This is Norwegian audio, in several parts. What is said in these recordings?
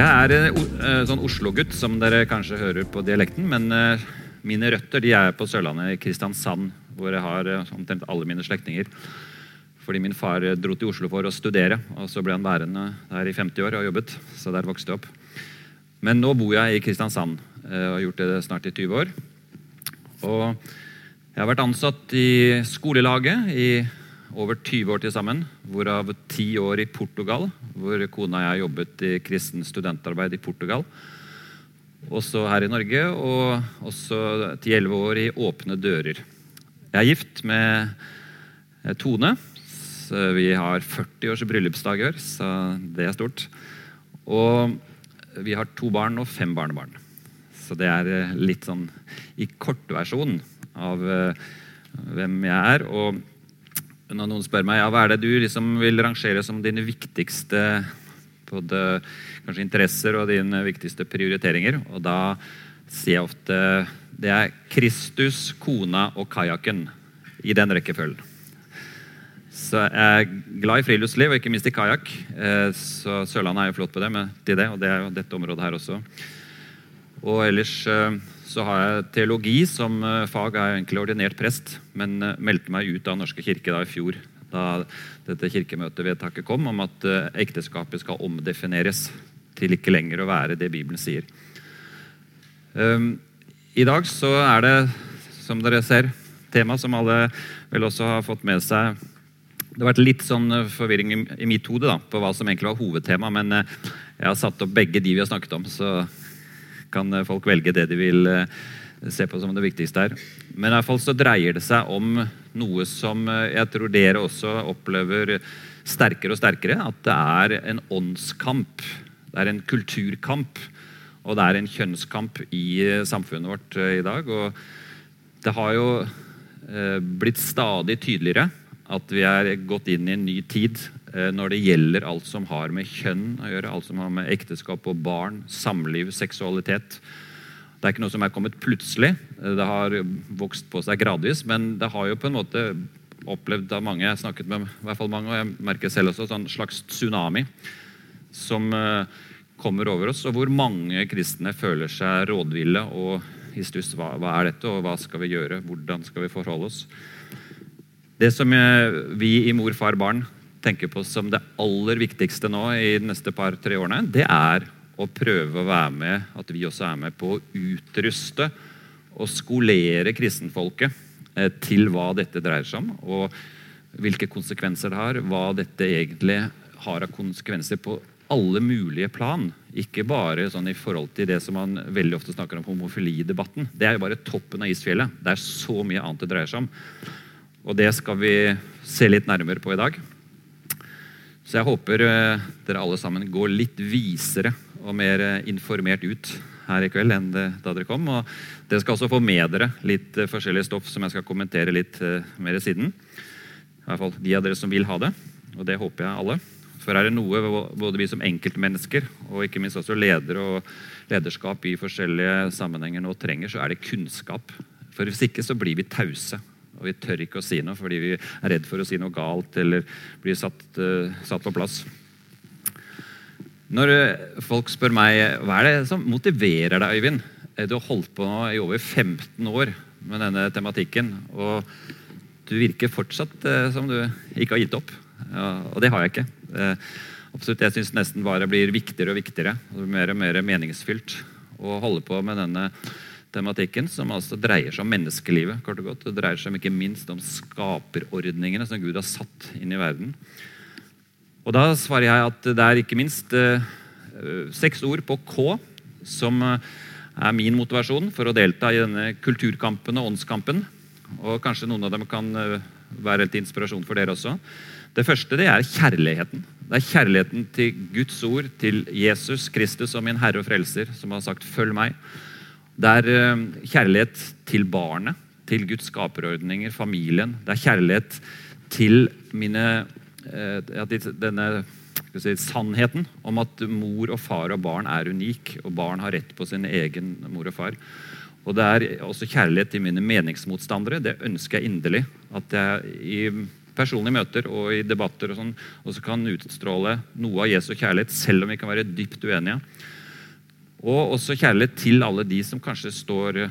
Jeg er en uh, sånn Oslo-gutt, som dere kanskje hører på dialekten. Men uh, mine røtter de er på Sørlandet, i Kristiansand, hvor jeg har uh, omtrent alle mine slektninger. Fordi min far dro til Oslo for å studere, og så ble han værende der i 50 år og jobbet. Så der vokste jeg opp. Men nå bor jeg i Kristiansand og har gjort det snart i 20 år. Og jeg har vært ansatt i skolelaget i over 20 år til sammen, hvorav 10 år i Portugal, hvor kona og jeg jobbet i kristen studentarbeid i Portugal. Også her i Norge, og også 10-11 år i Åpne dører. Jeg er gift med Tone. Så vi har 40 års bryllupsdag i år, så det er stort. Og vi har to barn og fem barnebarn. Så det er litt sånn i kortversjon av hvem jeg er. Og når noen spør meg ja, hva er det du liksom vil rangere som dine viktigste både kanskje interesser og dine viktigste prioriteringer, og da sier jeg ofte det er Kristus, kona og kajakken. I den rekkefølgen. Så jeg er glad i friluftsliv, og ikke minst i kajakk. Eh, så Sørlandet er jo flott på det, med, til det, og det er jo dette området her også. Og ellers eh, så har jeg teologi som eh, fag. Jeg er egentlig ordinert prest, men eh, meldte meg ut av Norske kirke da i fjor. Da dette kirkemøtevedtaket kom om at eh, ekteskapet skal omdefineres til ikke lenger å være det Bibelen sier. Um, I dag så er det, som dere ser, tema som alle vel også har fått med seg. Det har vært litt sånn forvirring i, mitt hode på hva som egentlig var hovedtema, men jeg har satt opp begge de vi har snakket om. så kan eh, folk velge det de vil eh, se på som det viktigste her. Men i hvert fall så dreier det seg om noe som eh, jeg tror dere også opplever sterkere og sterkere. At det er en åndskamp. Det er en kulturkamp. Og det er en kjønnskamp i samfunnet vårt i dag. Og det har jo blitt stadig tydeligere at vi er gått inn i en ny tid Eh, når det gjelder alt som har med kjønn å gjøre, alt som har med ekteskap og barn, samliv, seksualitet. Det er ikke noe som er kommet plutselig. Eh, det har vokst på seg gradvis, men det har jo på en måte opplevd av mange jeg har snakket med, i hvert fall mange, og jeg merker selv også, en slags tsunami som eh, kommer over oss, og hvor mange kristne føler seg rådville og i stuss. Hva, hva er dette, og hva skal vi gjøre? Hvordan skal vi forholde oss? Det som vi i Mor, far, barn tenker på som det aller viktigste nå i de neste par-tre årene, det er å prøve å være med, at vi også er med på å utruste og skolere kristenfolket eh, til hva dette dreier seg om, og hvilke konsekvenser det har, hva dette egentlig har av konsekvenser på alle mulige plan. Ikke bare sånn i forhold til det som man veldig ofte snakker om homofilidebatten. Det er jo bare toppen av isfjellet. Det er så mye annet det dreier seg om. Og det skal vi se litt nærmere på i dag. Så jeg håper eh, dere alle sammen går litt visere og mer eh, informert ut her i kveld enn da dere kom. Og dere skal også få med dere litt eh, forskjellig stoff som jeg skal kommentere litt mer siden. I hvert fall de av dere som vil ha det, og det håper jeg alle. For er det noe både vi som enkeltmennesker og ikke minst også ledere og lederskap i forskjellige sammenhenger nå trenger, så er det kunnskap. For Hvis ikke så blir vi tause og vi tør ikke å si noe fordi vi er redd for å si noe galt eller bli satt, uh, satt på plass. Når uh, folk spør meg hva er det som motiverer deg, Øyvind? Eh, du har holdt på nå i over 15 år med denne tematikken. Og du virker fortsatt som du ikke har gitt opp. Og det har jeg ikke. absolutt, Jeg syns nesten bare blir viktigere og viktigere. og Mer og mer meningsfylt å holde på med denne tematikken, som altså dreier seg om menneskelivet. kort og godt. Det dreier seg ikke minst om skaperordningene som Gud har satt inn i verden. Og Da svarer jeg at det er ikke minst eh, seks ord på K som eh, er min motivasjon for å delta i denne kulturkampen og åndskampen. Og kanskje noen av dem kan eh, være til inspirasjon for dere også. Det første det er kjærligheten. Det er kjærligheten til Guds ord, til Jesus Kristus som min Herre og Frelser, som har sagt 'følg meg'. Det er eh, kjærlighet til barnet, til Guds skaperordninger, familien. Det er kjærlighet til mine, eh, ja, denne si, sannheten om at mor og far og barn er unik, og barn har rett på sin egen mor og far. Og det er også kjærlighet til mine meningsmotstandere. Det ønsker jeg inderlig. At jeg i personlige møter og i debatter og sånn også kan utstråle noe av Jesu kjærlighet, selv om vi kan være dypt uenige. Og også kjærlighet til alle de som kanskje står,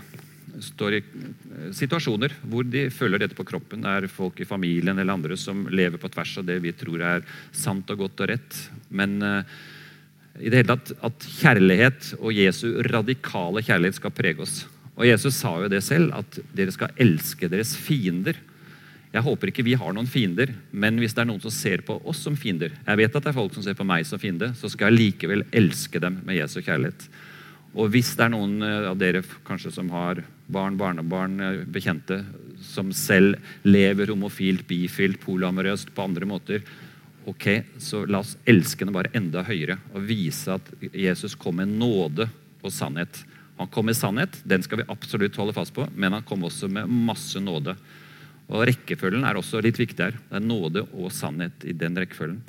står i eh, situasjoner hvor de føler dette på kroppen. Det er folk i familien eller andre som lever på tvers av det vi tror er sant og godt og rett. Men uh, i det hele tatt at kjærlighet og Jesu radikale kjærlighet skal prege oss. Og Jesus sa jo det selv, at dere skal elske deres fiender. Jeg håper ikke vi har noen fiender, men hvis det er noen som ser på oss som fiender Jeg vet at det er folk som ser på meg som fiende, så skal jeg likevel elske dem med Jesu kjærlighet. Og hvis det er noen eh, av dere kanskje som har barn, barnebarn, eh, bekjente som selv lever homofilt, bifilt, polyamorøst på andre måter, ok, så la oss elske henne bare enda høyere og vise at Jesus kom med nåde og sannhet. Han kom med sannhet, den skal vi absolutt holde fast på, men han kom også med masse nåde. Og Rekkefølgen er også litt viktig her. Det er nåde og sannhet i den rekkefølgen.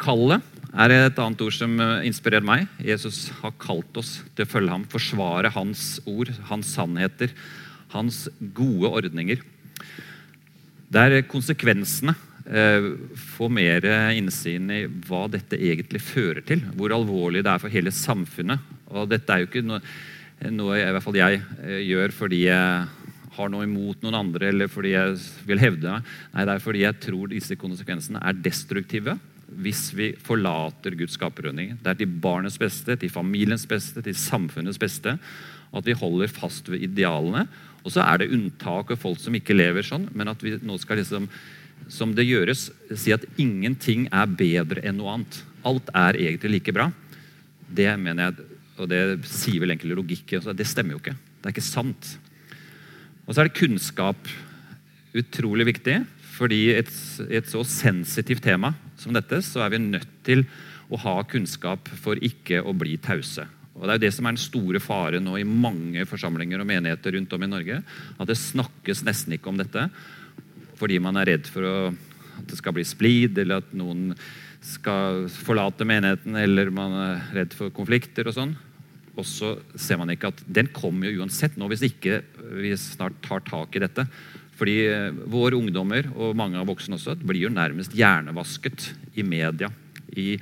Kallet er et annet ord som eh, inspirerer meg. Jesus har kalt oss til å følge ham, forsvare hans ord, hans sannheter, hans gode ordninger. Det er konsekvensene Eh, få mer innsyn i hva dette egentlig fører til. Hvor alvorlig det er for hele samfunnet. Og dette er jo ikke noe, noe i hvert fall jeg eh, gjør fordi jeg har noe imot noen andre eller fordi jeg vil hevde meg. Nei, det er fordi jeg tror disse konsekvensene er destruktive hvis vi forlater Guds skaperordning. Det er til barnets beste, til familiens beste, til samfunnets beste. At vi holder fast ved idealene. Og så er det unntak og folk som ikke lever sånn, men at vi nå skal liksom som det gjøres, si at ingenting er bedre enn noe annet. Alt er egentlig like bra. Det mener jeg, og det sier vel egentlig logikken. Det stemmer jo ikke. Det er ikke sant. Og så er det kunnskap utrolig viktig. fordi i et, et, så sensitivt tema som dette, så er vi nødt til å ha kunnskap for ikke å bli tause. Og Det er jo det som er den store faren nå i mange forsamlinger og menigheter rundt om i Norge. At det snakkes nesten ikke om dette fordi man er redd for å, at det skal bli splid, eller at noen skal forlate menigheten, eller man er redd for konflikter og sånn. Og så ser man ikke at den kommer jo uansett nå, hvis ikke vi snart tar tak i dette. Fordi eh, våre ungdommer, og mange av voksne også, blir jo nærmest hjernevasket i media, i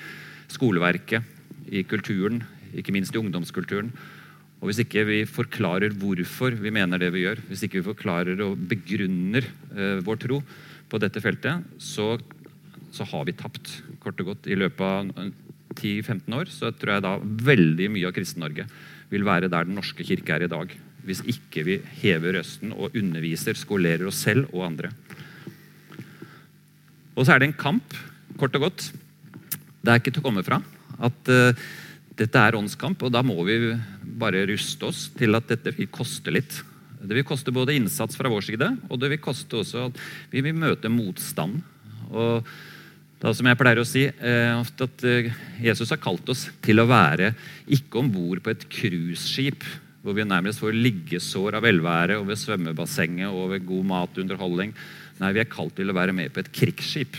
skoleverket, i kulturen, ikke minst i ungdomskulturen. Og Hvis ikke vi forklarer hvorfor vi mener det vi gjør, hvis ikke vi forklarer og begrunner eh, vår tro på dette feltet, så, så, har vi tapt. kort og godt. I løpet av 10-15 år så tror jeg da veldig mye av Kristen-Norge vil være der den norske kirke er i dag. Hvis ikke vi hever røsten og underviser, skolerer oss selv og andre. Og så er det en kamp, kort og godt. Det er ikke til å komme fra at uh, dette er åndskamp, og da må vi bare ruste oss til at dette vil koste litt. Det vil koste både innsats fra vår side, og det vil koste også at vi vil møte motstand. Og da, som jeg pleier å si, ofte at eh, Jesus har kalt oss til å være ikke om bord på et cruiseskip hvor vi nærmest får liggesår av velvære og ved svømmebassenget og ved god mat og underholdning. Nei, vi er kalt til å være med på et krigsskip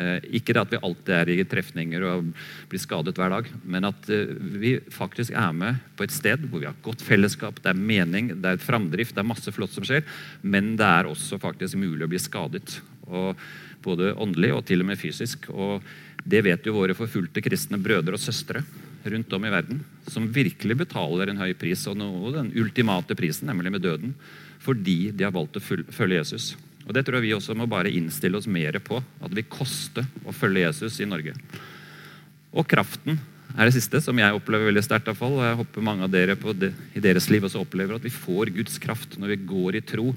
Eh, ikke at vi alltid er i trefninger og blir skadet hver dag, men at eh, vi faktisk er med på et sted hvor vi har godt fellesskap, det er mening, det er framdrift, det er masse flott som skjer, men det er også faktisk mulig å bli skadet. Og både åndelig og til og med fysisk. Og det vet jo våre forfulgte kristne brødre og søstre rundt om i verden, som virkelig betaler en høy pris, og den ultimate prisen, nemlig med døden, fordi de har valgt å følge Jesus. Og Det tror jeg vi også må bare innstille oss mer på. At det vil koste å følge Jesus i Norge. Og kraften er det siste, som jeg opplever veldig sterkt. Og jeg håper mange av dere det, i deres liv også opplever at vi får Guds kraft når vi går i tro.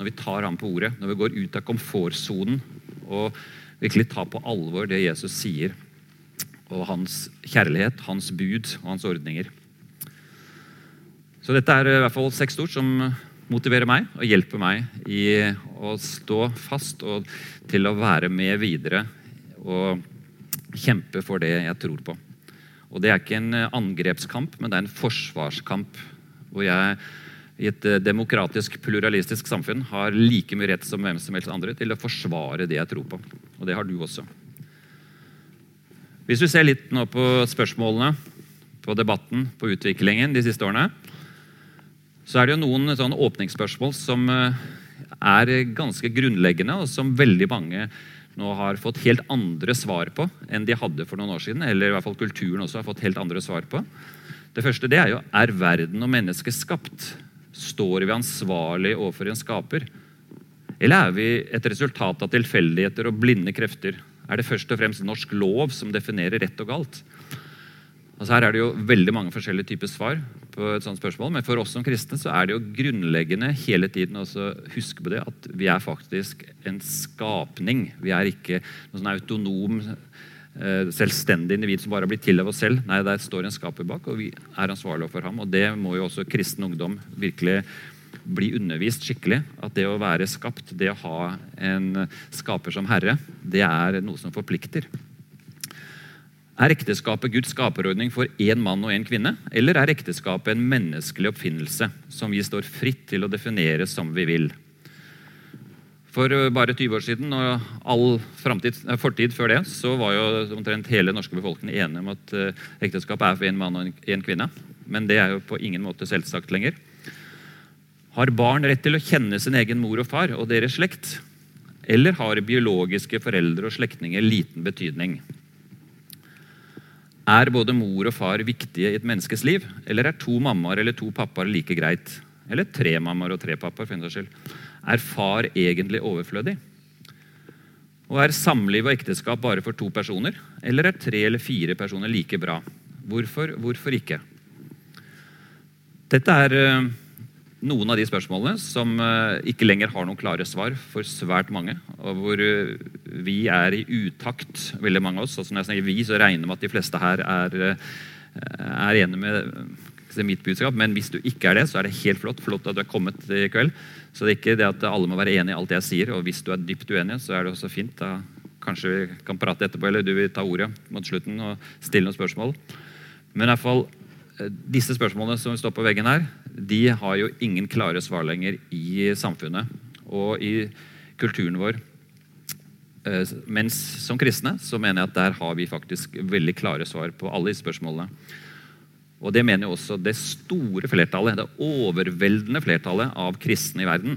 Når vi tar ham på ordet, når vi går ut av komfortsonen og virkelig ta på alvor det Jesus sier. Og hans kjærlighet, hans bud og hans ordninger. Så dette er i hvert fall seks ord som motiverer meg og hjelper meg i å stå fast og til å være med videre og kjempe for det jeg tror på. Og Det er ikke en angrepskamp, men det er en forsvarskamp. Hvor jeg i et demokratisk, pluralistisk samfunn har like mye rett som hvem som helst andre til å forsvare det jeg tror på. Og det har du også. Hvis du ser litt nå på spørsmålene, på debatten, på utviklingen de siste årene, så er det jo noen sånn åpningsspørsmål som eh, er ganske grunnleggende, og som veldig mange nå har fått helt andre svar på enn de hadde for noen år siden. Eller i hvert fall kulturen også har fått helt andre svar på. Det første det er jo er verden og mennesket skapt. Står vi ansvarlig overfor en skaper? Eller er vi et resultat av tilfeldigheter og blinde krefter? Er det først og fremst norsk lov som definerer rett og galt? Altså her er det jo veldig mange forskjellige typer svar på et sånt spørsmål, men for oss som kristne så er det jo grunnleggende hele tiden å huske på det at vi er faktisk en skapning. Vi er ikke noen sånn autonom, selvstendig individ som bare har blitt til av oss selv. Nei, der står en skaper bak, og vi er ansvarlige for ham. Og det må jo også kristen ungdom virkelig bli undervist skikkelig. At det å være skapt, det å ha en skaper som herre, det er noe som forplikter. Er ekteskapet Guds skaperordning for én mann og én kvinne? Eller er ekteskapet en menneskelig oppfinnelse som vi står fritt til å definere som vi vil? For eh, bare 20 år siden og all fremtid, eh, fortid før det, så var jo omtrent hele norske befolkning enige om at ekteskap er for én mann og én kvinne. Men det er jo på ingen måte selvsagt lenger. Har barn rett til å kjenne sin egen mor og far og deres slekt? Eller har biologiske foreldre og slektninger liten betydning? Er både mor og far viktige i et menneskes liv, eller er to mammaer eller to pappaer like greit? Eller tre mammaer og tre pappaer, for en saks skyld. Er far egentlig overflødig? Og Er samliv og ekteskap bare for to personer, eller er tre eller fire personer like bra? Hvorfor, hvorfor ikke? Dette er eh, noen av de spørsmålene som eh, ikke lenger har noen klare svar for svært mange, og hvor eh, vi er i utakt, veldig mange av oss. Og når jeg snakker vi, så regner med at de fleste her er, er enige med mitt budskap. Men hvis du ikke er det, så er det helt flott. Flott at du er kommet i kveld. Så det er ikke det at alle må være enig i alt jeg sier. Og hvis du er dypt uenig, så er det også fint. Da kanskje vi kan prate etterpå, eller du vil ta ordet mot slutten og stille noen spørsmål. Men i hvert fall disse spørsmålene som står på veggen her, de har jo ingen klare svar lenger i samfunnet og i kulturen vår. Eh, mens som kristne så mener jeg at der har vi faktisk veldig klare svar på alle de spørsmålene. Og det mener jo også det store flertallet, det overveldende flertallet av kristne i verden.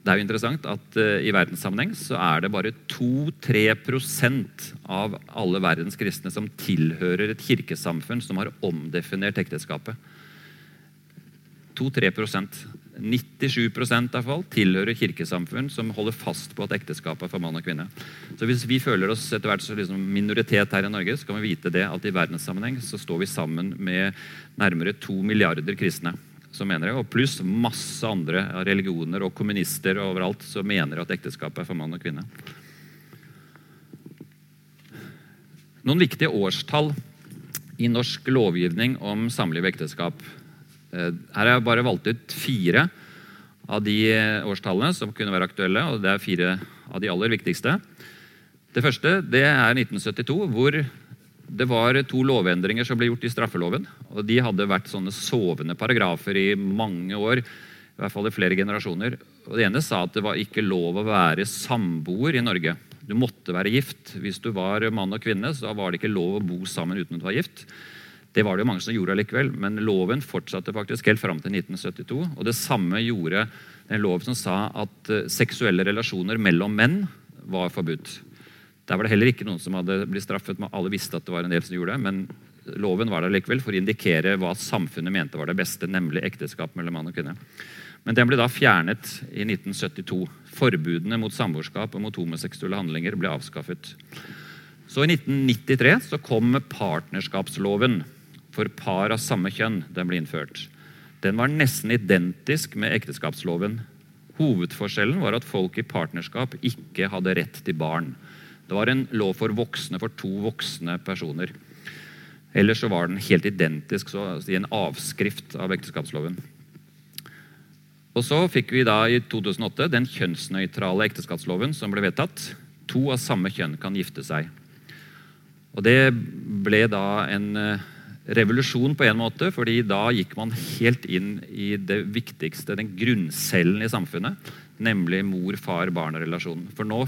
Det er jo interessant at uh, i verdenssammenheng så er det bare 2-3% av alle verdens kristne som tilhører et kirkesamfunn som har omdefinert ekteskapet. 2-3 97 i fall, tilhører kirkesamfunn som holder fast på at ekteskapet er for mann og kvinne. Så Hvis vi føler oss etter hvert som liksom minoritet her i Norge, så kan vi vite det at i verdenssammenheng så står vi sammen med nærmere to milliarder kristne som mener det, og pluss masse andre religioner og kommunister overalt som mener at ekteskapet er for mann og kvinne. Noen viktige årstall i norsk lovgivning om samliv og ekteskap. Eh, her har jeg bare valgt ut fire av de årstallene som kunne være aktuelle. og Det er fire av de aller viktigste. Det første det er 1972, hvor det var to lovendringer som ble gjort i straffeloven. og De hadde vært sånne sovende paragrafer i mange år. i hvert fall i flere generasjoner. Og Det ene sa at det var ikke lov å være samboer i Norge. Du måtte være gift. Hvis du var mann og kvinne, så var det ikke lov å bo sammen uten at du var gift. Det var det jo mange som gjorde allikevel, men loven fortsatte faktisk helt fram til 1972. Og det samme gjorde en lov som sa at eh, seksuelle relasjoner mellom menn var forbudt. Der var det heller ikke noen som hadde blitt straffet, men alle visste at det var en del som gjorde det. Men loven var der likevel for å indikere hva samfunnet mente var det beste, nemlig ekteskap mellom mann og kvinne. Men den ble da fjernet i 1972. Forbudene mot samboerskap og mot homoseksuelle handlinger ble avskaffet. Så i 1993 så kom partnerskapsloven for par av samme kjønn den ble innført. Den var nesten identisk med ekteskapsloven. Hovedforskjellen var at folk i partnerskap ikke hadde rett til barn. Det var en lov for voksne for to voksne personer. Ellers så var den helt identisk, å en avskrift av ekteskapsloven. Og Så fikk vi da i 2008 den kjønnsnøytrale ekteskapsloven som ble vedtatt. To av samme kjønn kan gifte seg. Og Det ble da en eh, revolusjon på en måte, fordi da gikk man helt inn i det viktigste, den grunncellen i samfunnet, nemlig mor-far-barn-relasjonen. For nå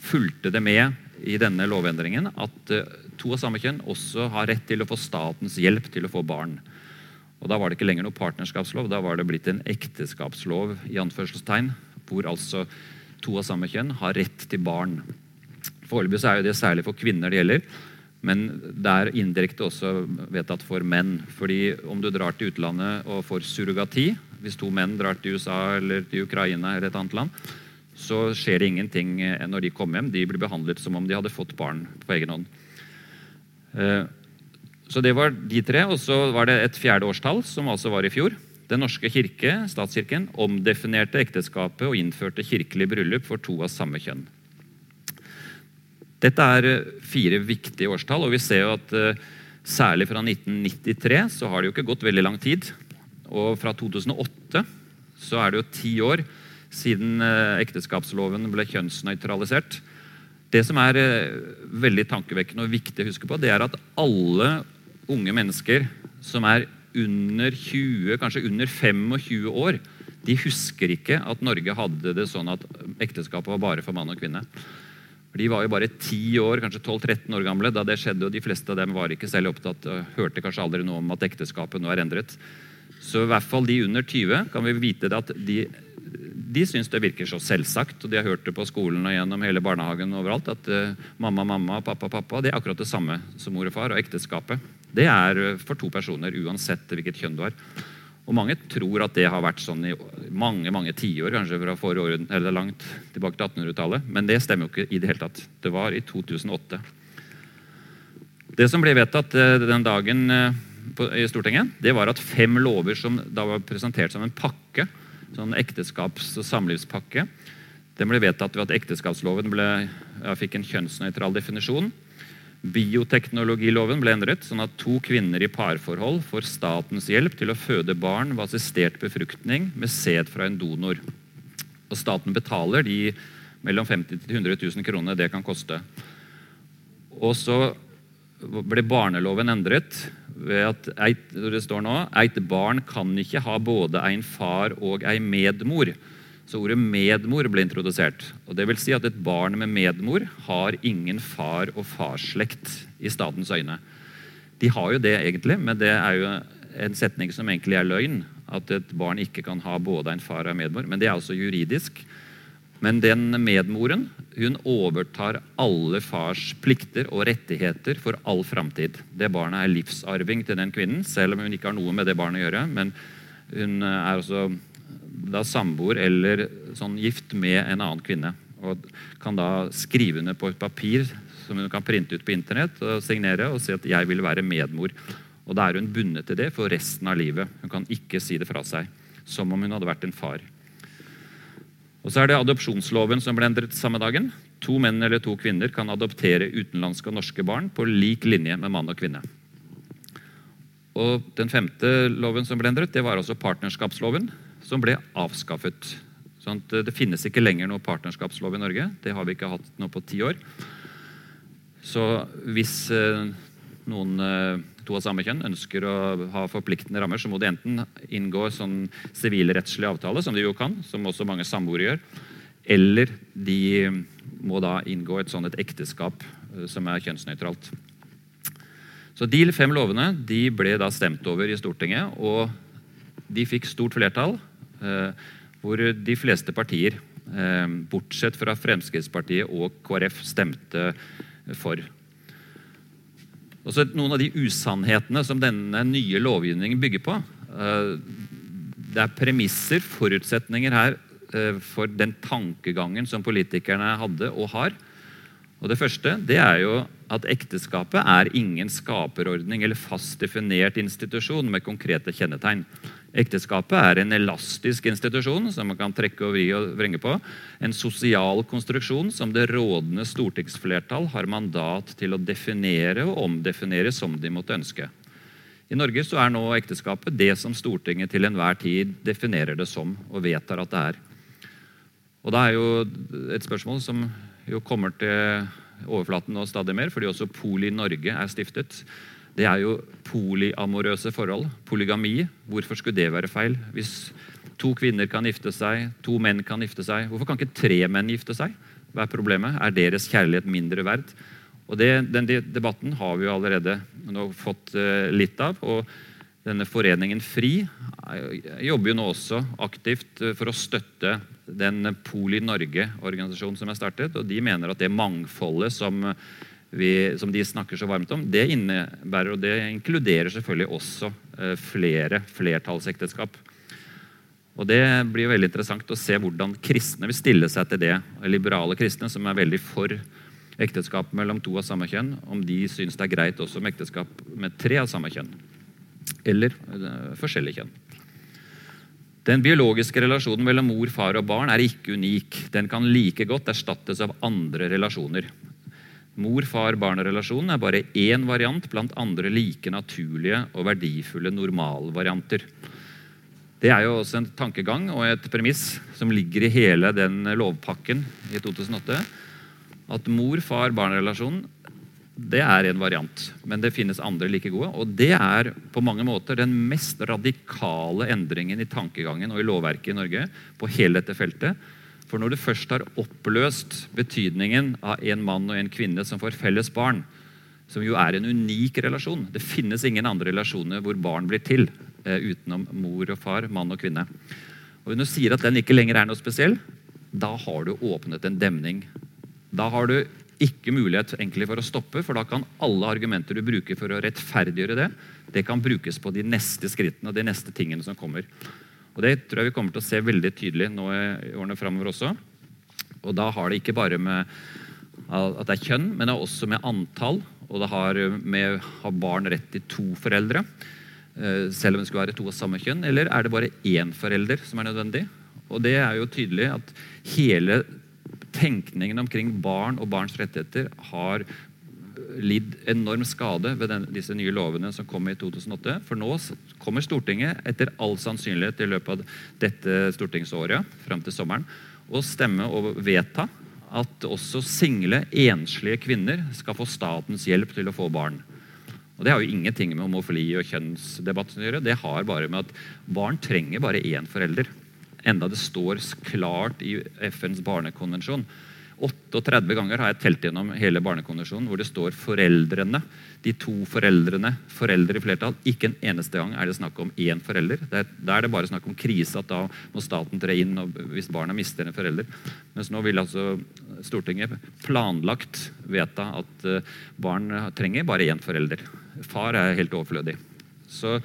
fulgte det med i denne lovendringen at eh, to av samme kjønn også har rett til å få statens hjelp til å få barn. Og Da var det ikke lenger noe partnerskapslov, da var det blitt en ekteskapslov i anførselstegn, hvor altså to av samme kjønn har rett til barn. Foreløpig er det særlig for kvinner det gjelder. Men det er indirekte også vedtatt for menn. fordi om du drar til utlandet og får surrogati, hvis to menn drar til USA eller til Ukraina eller et annet land, så skjer det ingenting når de kommer hjem. De blir behandlet som om de hadde fått barn på egen hånd. Eh, så det var de tre. Og så var det et fjerde årstall, som altså var i fjor. Den norske kirke, statskirken, omdefinerte ekteskapet og innførte kirkelig bryllup for to av samme kjønn. Dette er eh, fire viktige årstall, og vi ser jo at uh, særlig fra 1993 så har det jo ikke gått veldig lang tid. Og fra 2008 så er det jo ti år siden uh, ekteskapsloven ble kjønnsnøytralisert. Det som er veldig tankevekkende og viktig å huske på, det er at alle unge mennesker som er under 20, kanskje under 25 år, de husker ikke at Norge hadde det sånn at ekteskapet var bare for mann og kvinne. De var jo bare 10 år, kanskje 12-13 år gamle da det skjedde. og De fleste av dem var ikke særlig opptatt og hørte kanskje aldri noe om at ekteskapet nå er endret. Så i hvert fall de under 20 kan vi vite at de, de syns det virker så selvsagt. og De har hørt det på skolen og gjennom hele barnehagen overalt, at uh, mamma, mamma, pappa, pappa det er akkurat det samme som mor og far. Og ekteskapet det er uh, for to personer uansett hvilket kjønn du har. Og Mange tror at det har vært sånn i mange mange tiår, kanskje fra forrige eller langt tilbake til 1800-tallet. Men det stemmer jo ikke i det hele tatt. Det var i 2008. Det som ble vedtatt eh, den dagen eh, i Stortinget, det var at fem lover som da var presentert som en pakke, sånn ekteskaps- og samlivspakke, den ble vedtatt ved at ekteskapsloven ble, fikk en kjønnsnøytral definisjon. Bioteknologiloven ble endret, sånn at to kvinner i parforhold får statens hjelp til å føde barn ved assistert befruktning med sæd fra en donor. Og staten betaler de mellom 50 000 100 000 kroner det kan koste. Og så ble barneloven endret ved at eit, det står nå, eit barn kan ikke ha både en far og ei medmor. Så ordet medmor ble introdusert. og det vil si at Et barn med medmor har ingen far- og farsslekt i statens øyne. De har jo det egentlig, men det er jo en setning som egentlig er løgn. At et barn ikke kan ha både en far og en medmor. Men det er altså juridisk. Men den medmoren hun overtar alle fars plikter og rettigheter for all framtid. Det barnet er livsarving til den kvinnen, selv om hun ikke har noe med det barnet å gjøre. men hun er også da samboer eller sånn gift med en annen kvinne. Og kan da skrive under på et papir som hun kan printe ut på internett og signere og si at 'jeg vil være medmor'. Og Da er hun bundet til det for resten av livet. Hun kan ikke si det fra seg. Som om hun hadde vært en far. Og så er det adopsjonsloven som ble endret samme dagen. To menn eller to kvinner kan adoptere utenlandske og norske barn på lik linje med mann og kvinne. Og Den femte loven som ble endret, det var altså partnerskapsloven som ble avskaffet. Sånn det finnes ikke lenger noe partnerskapslov i Norge. Det har vi ikke hatt nå på ti år. Så hvis eh, noen eh, to av samme kjønn ønsker å ha forpliktende rammer, så må de enten inngå sånn sivilrettslig avtale, som de jo kan, som også mange samboere gjør, eller de må da inngå et sånt et ekteskap eh, som er kjønnsnøytralt. Så De fem lovene de ble da stemt over i Stortinget, og de fikk stort flertall. Eh, hvor de fleste partier, eh, bortsett fra Fremskrittspartiet og KrF, stemte for. Også noen av de usannhetene som denne nye lovgivningen bygger på. Eh, det er premisser, forutsetninger her for den tankegangen som politikerne hadde og har. Og Det første det er jo at ekteskapet er ingen skaperordning eller fast definert institusjon med konkrete kjennetegn. Ekteskapet er en elastisk institusjon som man kan trekke og vri og vrenge på. En sosial konstruksjon som det rådende stortingsflertall har mandat til å definere og omdefinere som de måtte ønske. I Norge så er nå ekteskapet det som Stortinget til enhver tid definerer det som og vedtar at det er. Og Det er jo et spørsmål som jo kommer til overflaten nå stadig mer, fordi også Poli Norge er stiftet. Det er jo polyamorøse forhold. Polygami. Hvorfor skulle det være feil? Hvis to kvinner kan gifte seg, to menn kan gifte seg, hvorfor kan ikke tre menn gifte seg? Hva er problemet? Er deres kjærlighet mindre verd? Og det, Den debatten har vi jo allerede fått uh, litt av. og denne Foreningen FRI eh, jobber jo nå også aktivt eh, for å støtte den Poli Norge-organisasjonen som er startet. og De mener at det mangfoldet som, vi, som de snakker så varmt om, det innebærer og det inkluderer selvfølgelig også eh, flere flertallsekteskap. Og Det blir veldig interessant å se hvordan kristne vil stille seg til det. Liberale kristne som er veldig for ekteskap mellom to av samme kjønn, om de syns det er greit også med ekteskap med tre av samme kjønn. Eller uh, forskjellige kjønn. Den biologiske relasjonen mellom mor, far og barn er ikke unik. Den kan like godt erstattes av andre relasjoner. Mor-far-barn-relasjonen er bare én variant blant andre like naturlige og verdifulle normalvarianter. Det er jo også en tankegang og et premiss som ligger i hele den lovpakken i 2008. At mor-far-barn-relasjonen det er en variant, men det finnes andre like gode. Og det er på mange måter den mest radikale endringen i tankegangen og i lovverket i Norge på hele dette feltet. For når du først har oppløst betydningen av en mann og en kvinne som får felles barn, som jo er en unik relasjon Det finnes ingen andre relasjoner hvor barn blir til Eh, utenom mor og far, mann og kvinne. Og Når du sier at den ikke lenger er noe spesiell, da har du åpnet en demning. Da har du ikke mulighet egentlig for å stoppe, for da kan alle argumenter du bruker for å rettferdiggjøre det, det kan brukes på de neste skrittene og de neste tingene som kommer. Og Det tror jeg vi kommer til å se veldig tydelig nå i årene framover også. Og da har det ikke bare med at det er kjønn, men det er også med antall. Og det har med å ha barn rett til to foreldre. Eh, selv om det skulle være to av samme kjønn, eller er det bare én forelder som er nødvendig? Og det er jo tydelig at hele tenkningen omkring barn og barns rettigheter har lidd enorm skade ved den, disse nye lovene som kom i 2008. For nå kommer Stortinget etter all sannsynlighet i løpet av dette stortingsåret fram til sommeren å stemme og vedta at også single, enslige kvinner skal få statens hjelp til å få barn. Og Det har jo ingenting med homofili og kjønnsdebatt å gjøre. Det har bare med at barn trenger bare én forelder. Enda det står klart i FNs barnekonvensjon 38 ganger har jeg telt gjennom hele Barnekonvensjonen hvor det står 'foreldrene'. De to foreldrene. Foreldre i flertall. Ikke en eneste gang er det snakk om én forelder. Da er det bare snakk om krise, at da må staten tre inn hvis barna mister en forelder. Mens nå vil altså Stortinget planlagt vedta at eh, barn trenger bare én forelder. Far er helt overflødig. Så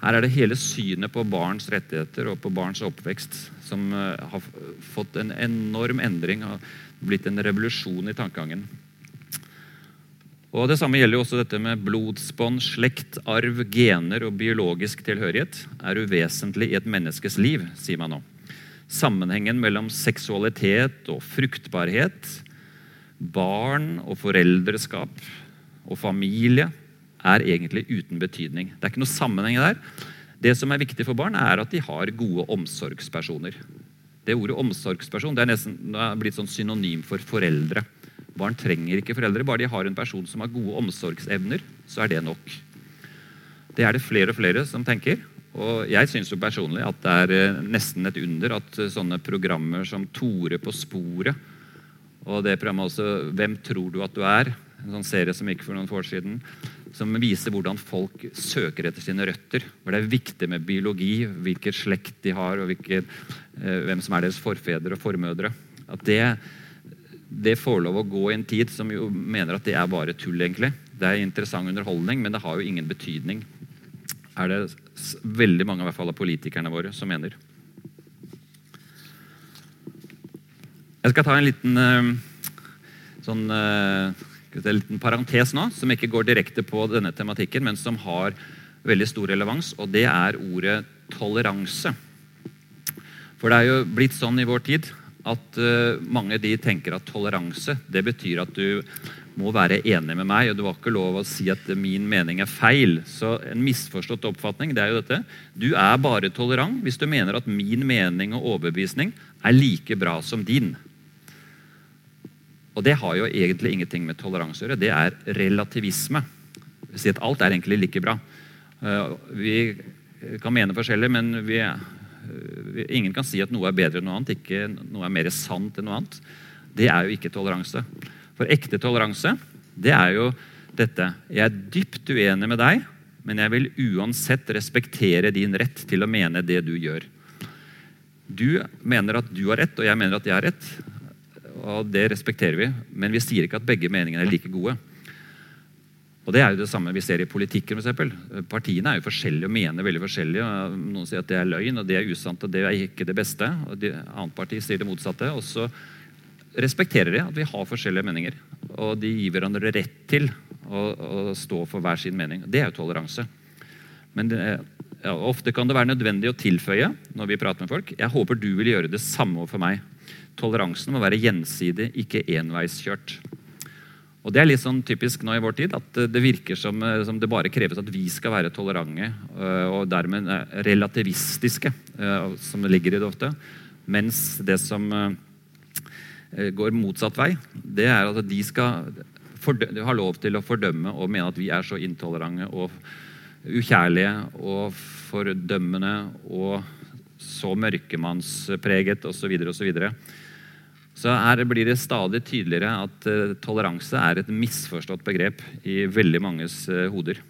her er det hele synet på barns rettigheter og på barns oppvekst som eh, har fått en enorm endring blitt en revolusjon i tankegangen. Og Det samme gjelder jo også dette med blodsbånd, slekt, arv, gener og biologisk tilhørighet er uvesentlig i et menneskes liv, sier man nå. Sammenhengen mellom seksualitet og fruktbarhet, barn og foreldreskap og familie er egentlig uten betydning. Det er ikke noe sammenheng der. Det som er viktig for barn, er at de har gode omsorgspersoner. Det ordet omsorgsperson det er nesten det er blitt sånn synonym for foreldre. Barn trenger ikke foreldre. Bare de har en person som har gode omsorgsevner, så er det nok. Det er det flere og flere som tenker. Og jeg syns personlig at det er eh, nesten et under at eh, sånne programmer som Tore på sporet og det programmet også 'Hvem tror du at du er?' En sånn serie som gikk for noen år siden, som viser hvordan folk søker etter sine røtter. Hvor det er viktig med biologi, hvilken slekt de har, og hvilke, eh, hvem som er deres forfedre og formødre. At det, det, får lov å gå i en tid som jo mener at det er bare tull, egentlig. Det er interessant underholdning, men det har jo ingen betydning. Er det veldig mange i hvert fall av politikerne våre som mener. Jeg skal ta en liten uh, sånn uh, en liten parentes nå, som ikke går direkte på denne tematikken, men som har veldig stor relevans, og det er ordet toleranse. For det er jo blitt sånn i vår tid at uh, mange de tenker at toleranse det betyr at du må være enig med meg, og du har ikke lov å si at min mening er feil. Så en misforstått oppfatning det er jo dette. Du er bare tolerant hvis du mener at min mening og overbevisning er like bra som din. Og det har jo egentlig ingenting med toleranse å gjøre. Det er relativisme. Si at alt er egentlig like bra. Eh, vi kan mene forskjellig, men vi, ingen kan si at noe er bedre enn noe annet. Ikke noe er mer sant enn noe annet. Det er jo ikke toleranse. For ekte toleranse, det er jo dette. Jeg er dypt uenig med deg, men jeg vil uansett respektere din rett til å mene det du gjør. Du mener at du har rett, og jeg mener at jeg har rett. Og det respekterer vi, men vi sier ikke at begge meningene er like gode. Og Det er jo det samme vi ser i politikken. For eksempel. Partiene er jo forskjellige og mener veldig forskjellige. Noen sier at det er løgn, og det er usant, og det er ikke det beste. og de, Annet parti sier det motsatte. Og så respekterer de at vi har forskjellige meninger. Og de gir hverandre rett til å, å stå for hver sin mening. Det er jo toleranse. Men det, ofte kan det være nødvendig å tilføye når vi prater med folk. Jeg håper du vil gjøre det samme for meg. Toleransen må være gjensidig, ikke enveiskjørt. Og Det er litt sånn typisk nå i vår tid at det virker som, eh, som det bare kreves at vi skal være tolerante eh, og dermed eh, relativistiske, som ligger i det ofte. Mens det som går motsatt vei, det er at de skal ha lov til å fordømme og mene at vi er så intolerante og ukjærlige og fordømmende og så mørkemannspreget osv. osv. Så her blir det stadig tydeligere at uh, toleranse er et misforstått begrep i veldig manges uh, hoder.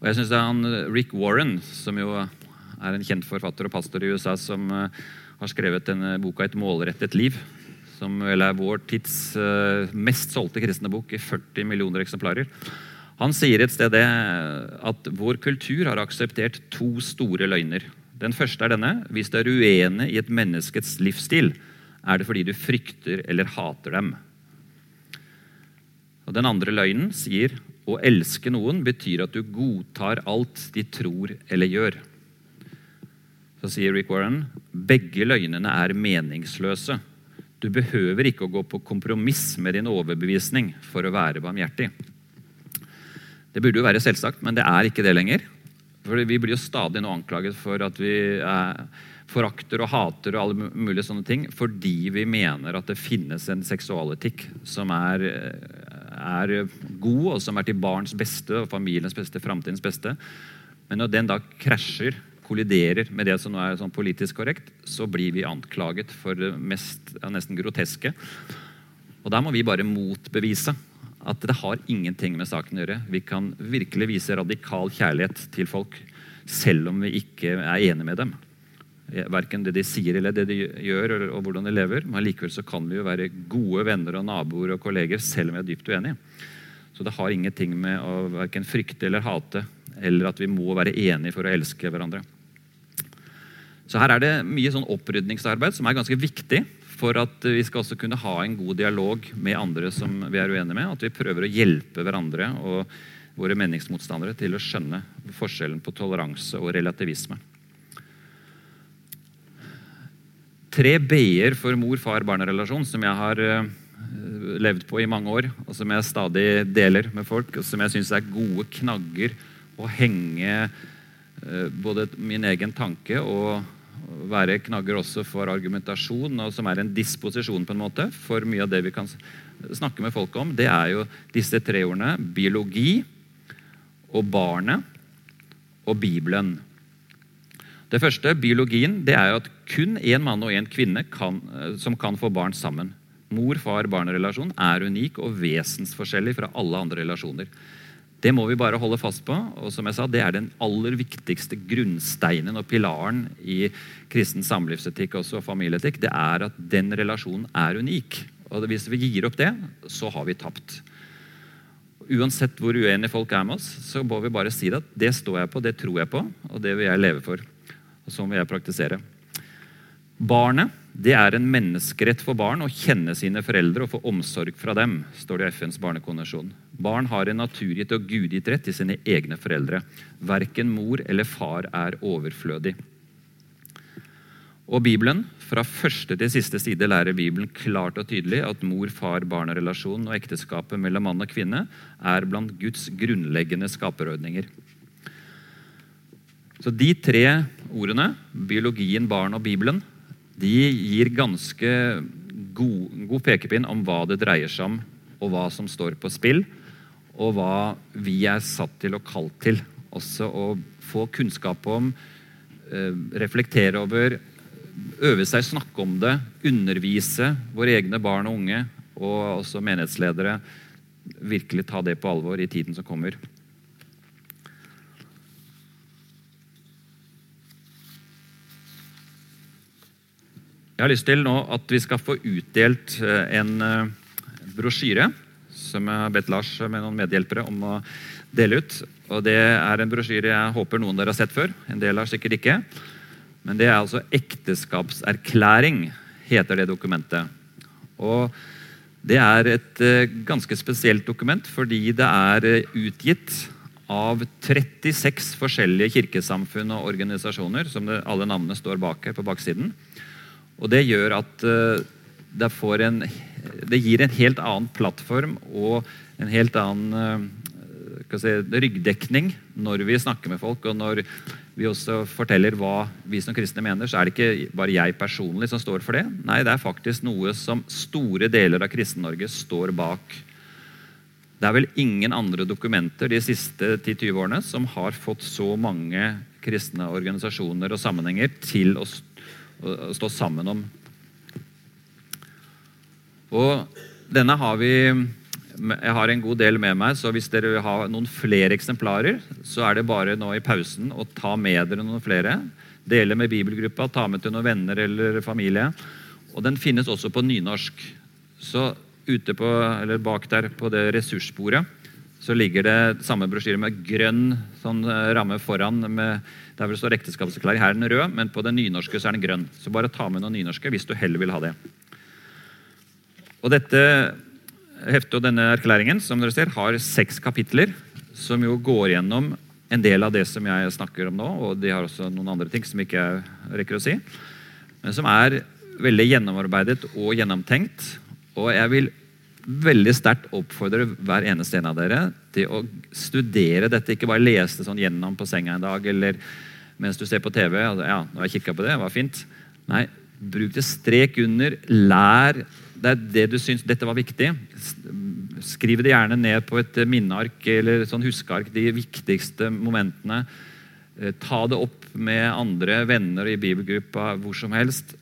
Og jeg synes det er han eh, Rick Warren, som jo er en kjent forfatter og pastor i USA, som har skrevet denne boka 'Et målrettet liv', som vel er vår tids mest solgte kristne bok i 40 millioner eksemplarer. Han sier et sted at vår kultur har akseptert to store løgner. Den første er denne. Hvis du er uenig i et menneskets livsstil, er det fordi du frykter eller hater dem. Og Den andre løgnen sier å elske noen betyr at du godtar alt de tror eller gjør. Så sier Rick Warren begge løgnene er meningsløse. Du behøver ikke å gå på kompromiss med din overbevisning for å være barmhjertig. Det burde jo være selvsagt, men det er ikke det lenger. For Vi blir jo stadig nå anklaget for at vi eh, forakter og hater og alle mulige sånne ting fordi vi mener at det finnes en seksualetikk som er, er god, og som er til barns beste og familiens beste, framtidens beste. Men når den da krasjer, kolliderer med det som nå er sånn politisk korrekt, så blir vi anklaget for det mest, ja, nesten groteske. Og der må vi bare motbevise at det har ingenting med saken å gjøre. Vi kan virkelig vise radikal kjærlighet til folk selv om vi ikke er enige med dem. Verken det de sier eller det de gjør, og hvordan de lever. Men likevel så kan vi jo være gode venner og naboer og kolleger selv om vi er dypt uenige. Så det har ingenting med å verken frykte eller hate eller at vi må være enige for å elske hverandre. Så her er det mye sånn opprydningsarbeid som er ganske viktig for at vi skal også kunne ha en god dialog med andre som vi er uenige med. At vi prøver å hjelpe hverandre og våre meningsmotstandere til å skjønne forskjellen på toleranse og relativisme. tre b-er for mor-far-barn-relasjon som jeg har uh, levd på i mange år, og som jeg stadig deler med folk, og som jeg syns er gode knagger å henge uh, både min egen tanke og være knagger også for argumentasjon, og som er en disposisjon på en måte for mye av det vi kan snakke med folk om. Det er jo disse tre ordene biologi og barnet og Bibelen. Det første, biologien, det er jo at kun én mann og én kvinne kan, eh, som kan få barn sammen. Mor-far-barn-relasjon er unik og vesensforskjellig fra alle andre relasjoner. Det må vi bare holde fast på. og som jeg sa, Det er den aller viktigste grunnsteinen og pilaren i kristen samlivsetikk også, og familieetikk. Det er at den relasjonen er unik. Og Hvis vi gir opp det, så har vi tapt. Uansett hvor uenige folk er med oss, så må vi bare si at det står jeg på, det tror jeg på, og det vil jeg leve for og sånn vil jeg praktisere. Barnet det er en menneskerett for barn å kjenne sine foreldre og få omsorg fra dem. står det i FNs barnekonvensjon. Barn har en naturgitt og gudgitt rett til sine egne foreldre. Verken mor eller far er overflødig. Og Bibelen, Fra første til siste side lærer Bibelen klart og tydelig at mor-far-barn-relasjonen og ekteskapet mellom mann og kvinne er blant Guds grunnleggende skaperordninger. Så de tre ordene, biologien, barn og Bibelen, de gir ganske god, god pekepinn om hva det dreier seg om, og hva som står på spill, og hva vi er satt til og kalt til. Også å få kunnskap om, eh, reflektere over, øve seg, snakke om det, undervise våre egne barn og unge, og også menighetsledere. Virkelig ta det på alvor i tiden som kommer. Jeg har lyst til nå at vi skal få utdelt eh, en eh, brosjyre som jeg har bedt Lars med noen medhjelpere om å dele ut. Og Det er en brosjyre jeg håper noen dere har sett før. En del har sikkert ikke. Men det er altså ekteskapserklæring, heter det dokumentet. Og Det er et eh, ganske spesielt dokument fordi det er utgitt av 36 forskjellige kirkesamfunn og organisasjoner, som det, alle navnene står bak her på baksiden. Og det gjør at uh, det, en, det, gir en helt annen plattform og en helt annen uh, si, ryggdekning når vi snakker med folk, og når vi også forteller hva vi som kristne mener, så er det ikke bare jeg personlig som står for det. Nei, det er faktisk noe som store deler av Kristen-Norge står bak. Det er vel ingen andre dokumenter de siste 10-20 årene som har fått så mange kristne organisasjoner og sammenhenger til å stå sammen om. Og denne har vi Jeg har en god del med meg, så hvis dere vil ha noen flere eksemplarer, så er det bare nå i pausen å ta med dere noen flere. Dele med bibelgruppa, ta med til noen venner eller familie. Og den finnes også på nynorsk. Så ute på, eller bak der på det ressursbordet så ligger det samme brosjyre med grønn sånn, eh, ramme foran. Med, der hvor det står ekteskapserklæring. Her er den rød, men på den nynorske så er den grønn. Så bare ta med noen nynorske hvis du heller vil ha det. Og dette heftet og denne erklæringen som dere ser, har seks kapitler som jo går gjennom en del av det som jeg snakker om nå, og de har også noen andre ting som ikke jeg rekker å si, men som er veldig gjennomarbeidet og gjennomtenkt. Og jeg vil veldig sterkt oppfordre hver eneste en av dere til å studere dette. Ikke bare lese det sånn gjennom på senga en dag eller mens du ser på TV. Altså, ja, nå har jeg kikka på det, det var fint. Nei, bruk det strek under. Lær. Det er det du syns dette var viktig. Skriv det gjerne ned på et minneark eller sånn huskeark, de viktigste momentene. Eh, ta det opp med andre venner i bibelgruppa hvor som helst.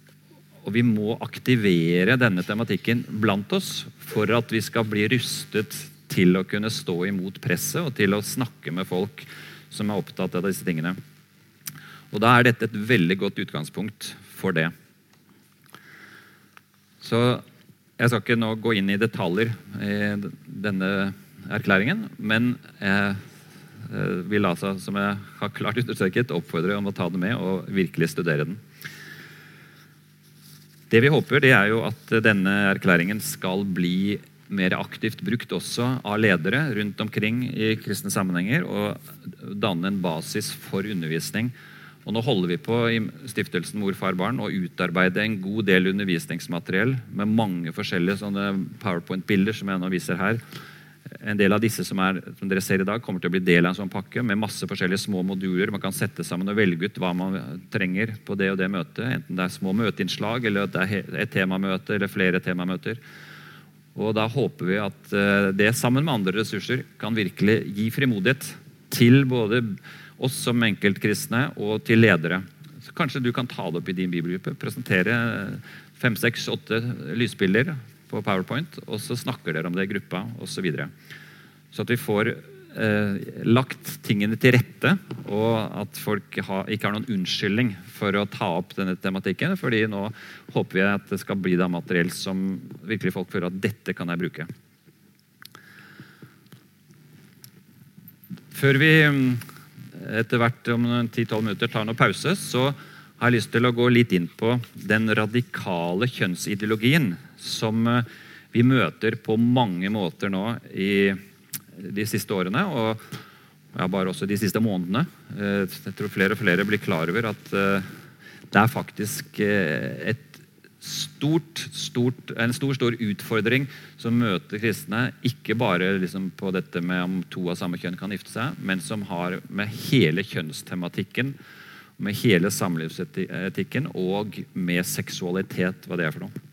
Og vi må aktivere denne tematikken blant oss for at vi skal bli rustet til å kunne stå imot presset og til å snakke med folk som er opptatt av disse tingene. Og Da er dette et veldig godt utgangspunkt for det. Så Jeg skal ikke nå gå inn i detaljer i denne erklæringen, men jeg vil altså, som jeg har klart understreket, oppfordre om å ta det med og virkelig studere den. Det vi håper, det er jo at denne erklæringen skal bli mer aktivt brukt også av ledere rundt omkring i kristne sammenhenger og danne en basis for undervisning. Og nå holder vi på i stiftelsen Mor, far, barn å utarbeide en god del undervisningsmateriell med mange forskjellige sånne powerpoint-bilder som jeg nå viser her, en del av disse som, er, som, dere ser i dag, kommer til å bli del av en sånn pakke med masse forskjellige små moduler. Man kan sette sammen og velge ut hva man trenger på det og det møtet. Enten det er små møteinnslag, eller det er et temamøte eller flere temamøter. Og Da håper vi at eh, det sammen med andre ressurser kan virkelig gi frimodighet til både oss som enkeltkristne og til ledere. Så kanskje du kan ta det opp i din bibelgruppe. Presentere fem, seks, åtte lysbilder på Powerpoint, og så snakker dere om det i gruppa osv. Så, videre. så at vi får eh, lagt tingene til rette, og at folk ha, ikke har noen unnskyldning for å ta opp denne tematikken. fordi nå håper vi at det skal bli da materiell som virkelig folk føler at dette kan jeg bruke. Før vi etter hvert om 10-12 minutter tar noen pause, så har jeg lyst til å gå litt inn på den radikale kjønnsideologien som eh, vi møter på mange måter nå i de siste årene. Og ja, bare også de siste månedene. Eh, jeg tror flere og flere blir klar over at eh, det er faktisk et stort, stort, en stor stor utfordring som møter kristne. Ikke bare liksom på dette med om to av samme kjønn kan gifte seg, men som har med hele kjønnstematikken, med hele samlivsetikken og med seksualitet, hva det er for noe.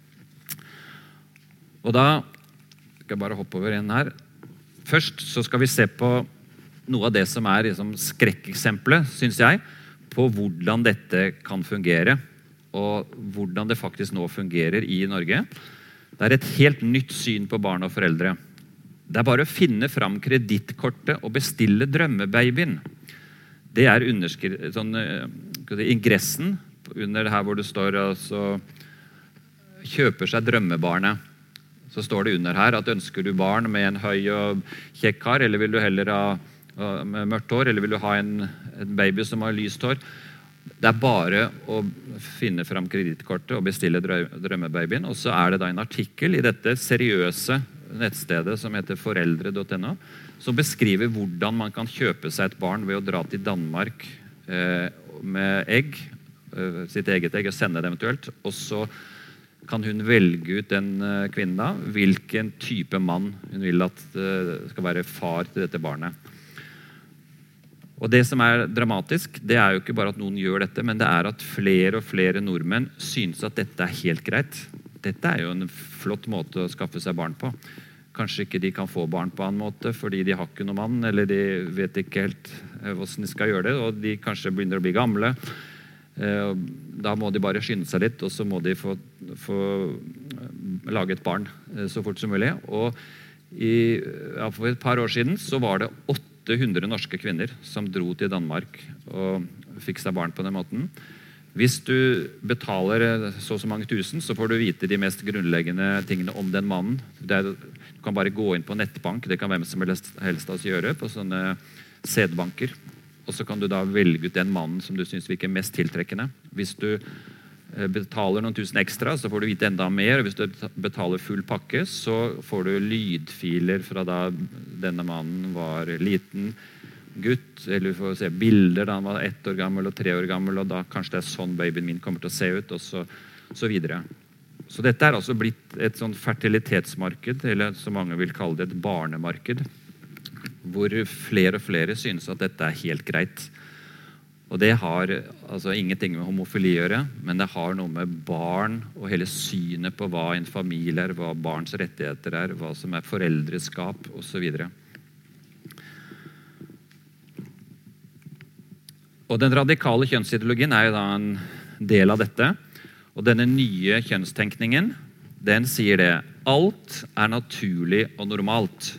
Og da skal jeg bare hoppe over en her. Først så skal vi se på noe av det som er liksom skrekkeksempelet, syns jeg, på hvordan dette kan fungere. Og hvordan det faktisk nå fungerer i Norge. Det er et helt nytt syn på barn og foreldre. Det er bare å finne fram kredittkortet og bestille drømmebabyen. Det er sånn, eh, ingressen under her hvor det står altså kjøper seg drømmebarnet, så står det under her at ønsker du barn med en høy og kjekk kar, eller vil du heller ha mørkt hår, eller vil du ha en, en baby som har lyst hår? Det er bare å finne fram kredittkortet og bestille drømmebabyen. Og så er det da en artikkel i dette seriøse nettstedet som heter foreldre.no, som beskriver hvordan man kan kjøpe seg et barn ved å dra til Danmark eh, med egg, eh, sitt eget egg, og sende det eventuelt. Og så kan hun velge ut den eh, kvinnen da, hvilken type mann hun vil at eh, skal være far til dette barnet. Og Det som er dramatisk, det er jo ikke bare at noen gjør dette, men det er at flere og flere nordmenn synes at dette er helt greit. Dette er jo en flott måte å skaffe seg barn på. Kanskje ikke de kan få barn på annen måte fordi de har ikke noen mann, eller de vet ikke helt eh, hvordan de skal gjøre det, og de kanskje begynner å bli gamle. Eh, da må de bare skynde seg litt, og så må de få, få eh, lage et barn så fort som mulig. Og i, ja, For et par år siden så var det 800 norske kvinner som dro til Danmark og fikk seg barn på den måten. Hvis du betaler så og så mange tusen, så får du vite de mest grunnleggende tingene om den mannen. Er, du kan bare gå inn på nettbank, det kan hvem som helst, helst oss gjøre, på sånne sædbanker. Og så kan du da velge ut den mannen som du syns virker mest tiltrekkende. Hvis du eh, betaler noen tusen ekstra, så får du vite enda mer. Hvis du betaler full pakke, så får du lydfiler fra da denne mannen var liten gutt, eller vi får se bilder da han var ett år gammel og tre år gammel, og da kanskje det er sånn babyen min kommer til å se ut, og så, så videre. Så dette er altså blitt et sånn fertilitetsmarked, eller som mange vil kalle det et barnemarked, hvor flere og flere synes at dette er helt greit. Og Det har altså ingenting med homofili å gjøre, men det har noe med barn og hele synet på hva en familie er, hva barns rettigheter er, hva som er foreldreskap osv. Og Den radikale kjønnsideologien er jo da en del av dette. Og denne nye kjønnstenkningen den sier det. Alt er naturlig og normalt.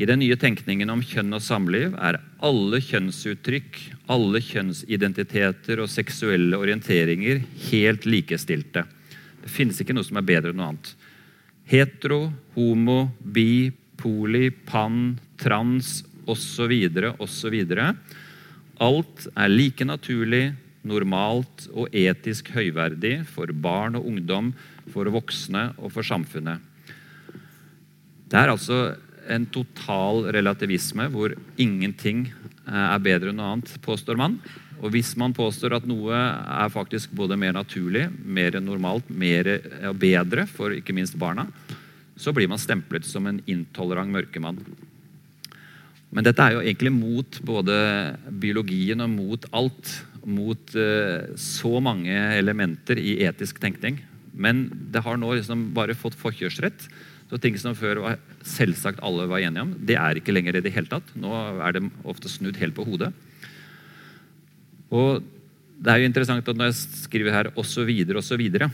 I den nye tenkningen om kjønn og samliv er alle kjønnsuttrykk, alle kjønnsidentiteter og seksuelle orienteringer helt likestilte. Det finnes ikke noe som er bedre enn noe annet. Hetero, homo, bi, poli, pan, trans osv. osv. Alt er like naturlig, normalt og etisk høyverdig for barn og ungdom, for voksne og for samfunnet. Det er altså en total relativisme hvor ingenting eh, er bedre enn noe annet, påstår man. Og hvis man påstår at noe er faktisk både mer naturlig, mer normalt, mer og bedre for ikke minst barna, så blir man stemplet som en intolerant mørkemann. Men dette er jo egentlig mot både biologien og mot alt. Mot uh, så mange elementer i etisk tenkning. Men det har nå liksom bare fått forkjørsrett. Så ting som før var selvsagt alle var enige om, det er ikke lenger i det hele tatt. Nå er det ofte snudd helt på hodet. Og det er jo interessant at når jeg skriver her 'osv., osv',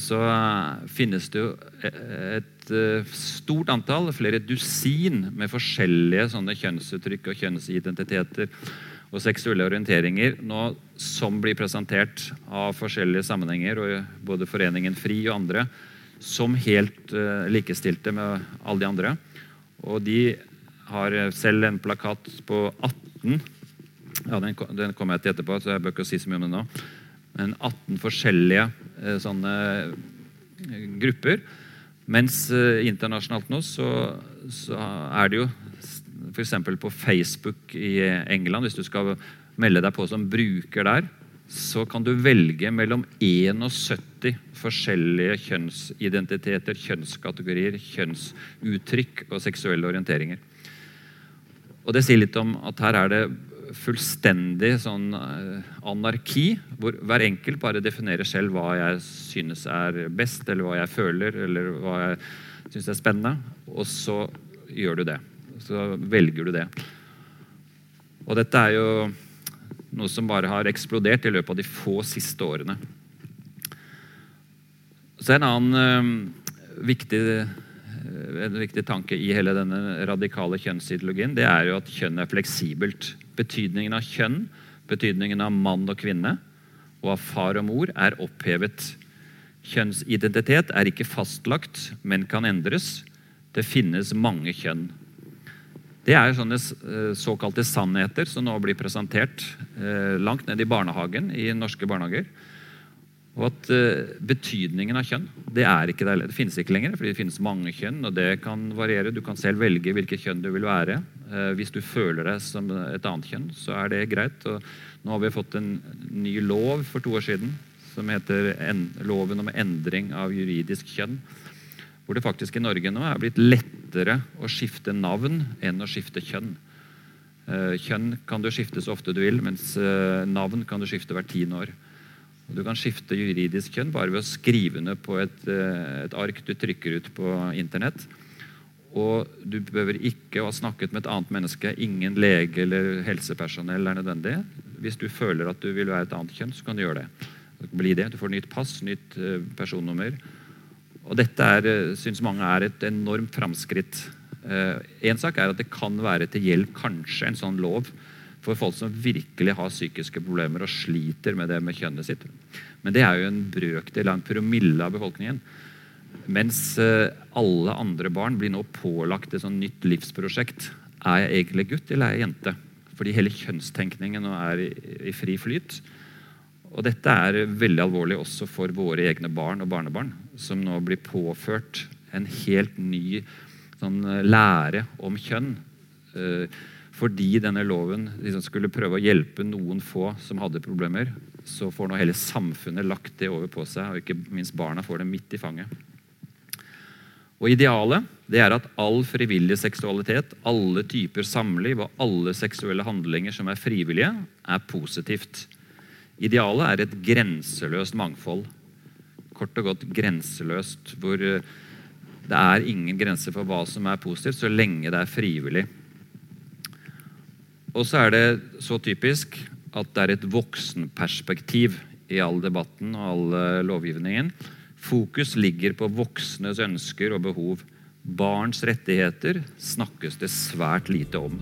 så finnes det jo et eh, stort antall, flere dusin, med forskjellige sånne kjønnsuttrykk og kjønnsidentiteter og seksuelle orienteringer nå, som blir presentert av forskjellige sammenhenger, og både Foreningen FRI og andre, som helt uh, likestilte med alle de andre. Og de har selv en plakat på 18 ja, Den, den kommer jeg til etterpå, så jeg bør ikke si så mye om den nå. Men 18 forskjellige Eh, sånne eh, grupper. Mens eh, internasjonalt nå så, så er det jo f.eks. på Facebook i England, hvis du skal melde deg på som bruker der, så kan du velge mellom 71 forskjellige kjønnsidentiteter, kjønnskategorier, kjønnsuttrykk og seksuelle orienteringer. Og Det sier litt om at her er det fullstendig sånn eh, anarki, hvor hver enkelt bare definerer selv hva jeg synes er best, eller hva jeg føler, eller hva jeg syns er spennende. Og så gjør du det. Så velger du det. Og dette er jo noe som bare har eksplodert i løpet av de få siste årene. Så en annen uh, viktig, en viktig tanke i hele denne radikale kjønnsideologien det er jo at kjønn er fleksibelt. Betydningen av kjønn, betydningen av mann og kvinne og av far og mor er opphevet. Kjønnsidentitet er ikke fastlagt, men kan endres. Det finnes mange kjønn. Det er sånne eh, såkalte sannheter som nå blir presentert eh, langt ned i barnehagen i norske barnehager. Og at uh, betydningen av kjønn det ikke det finnes ikke lenger. fordi det finnes mange kjønn, og det kan variere. Du kan selv velge hvilket kjønn du vil være. Uh, hvis du føler deg som et annet kjønn, så er det greit. Og nå har vi fått en ny lov for to år siden som heter en, loven om endring av juridisk kjønn. Hvor det faktisk i Norge nå er blitt lettere å skifte navn enn å skifte kjønn. Uh, kjønn kan du skifte så ofte du vil, mens navn kan du skifte hvert tiende år. Du kan skifte juridisk kjønn bare ved å skrive ned på et, eh, et, ark du trykker ut på internett. Og du behøver ikke å ha snakket med et annet menneske. Ingen lege eller helsepersonell er nødvendig. Hvis du føler at du vil være et annet kjønn, så kan du gjøre det. Bli det. Du får nytt pass, nytt eh, personnummer. Og dette eh, syns mange er et enormt framskritt. En sak er at det kan være til hjelp, kanskje, en sånn lov for folk som virkelig har psykiske problemer og sliter med det med kjønnet sitt. Men det er jo en brøkdel av en promille av befolkningen. Mens eh, alle andre barn blir nå pålagt et sånn nytt livsprosjekt. Er jeg egentlig gutt eller er jeg jente? Fordi hele kjønnstenkningen nå er i, i fri flyt. Og dette er veldig alvorlig også for våre egne barn og barnebarn, som nå blir påført en helt ny sånn, eh, lære om kjønn. Uh, fordi denne loven liksom skulle prøve å hjelpe noen få som hadde problemer, så får nå hele samfunnet lagt det over på seg, og ikke minst barna får det midt i fanget. Og Idealet det er at all frivillig seksualitet, alle typer samliv og alle seksuelle handlinger som er frivillige, er positivt. Idealet er et grenseløst mangfold. Kort og godt grenseløst, hvor eh, det er ingen grenser for hva som er positivt, så lenge det er frivillig. Og så er det så typisk at det er et voksenperspektiv i all debatten og all lovgivningen. Fokus ligger på voksnes ønsker og behov. Barns rettigheter snakkes det svært lite om.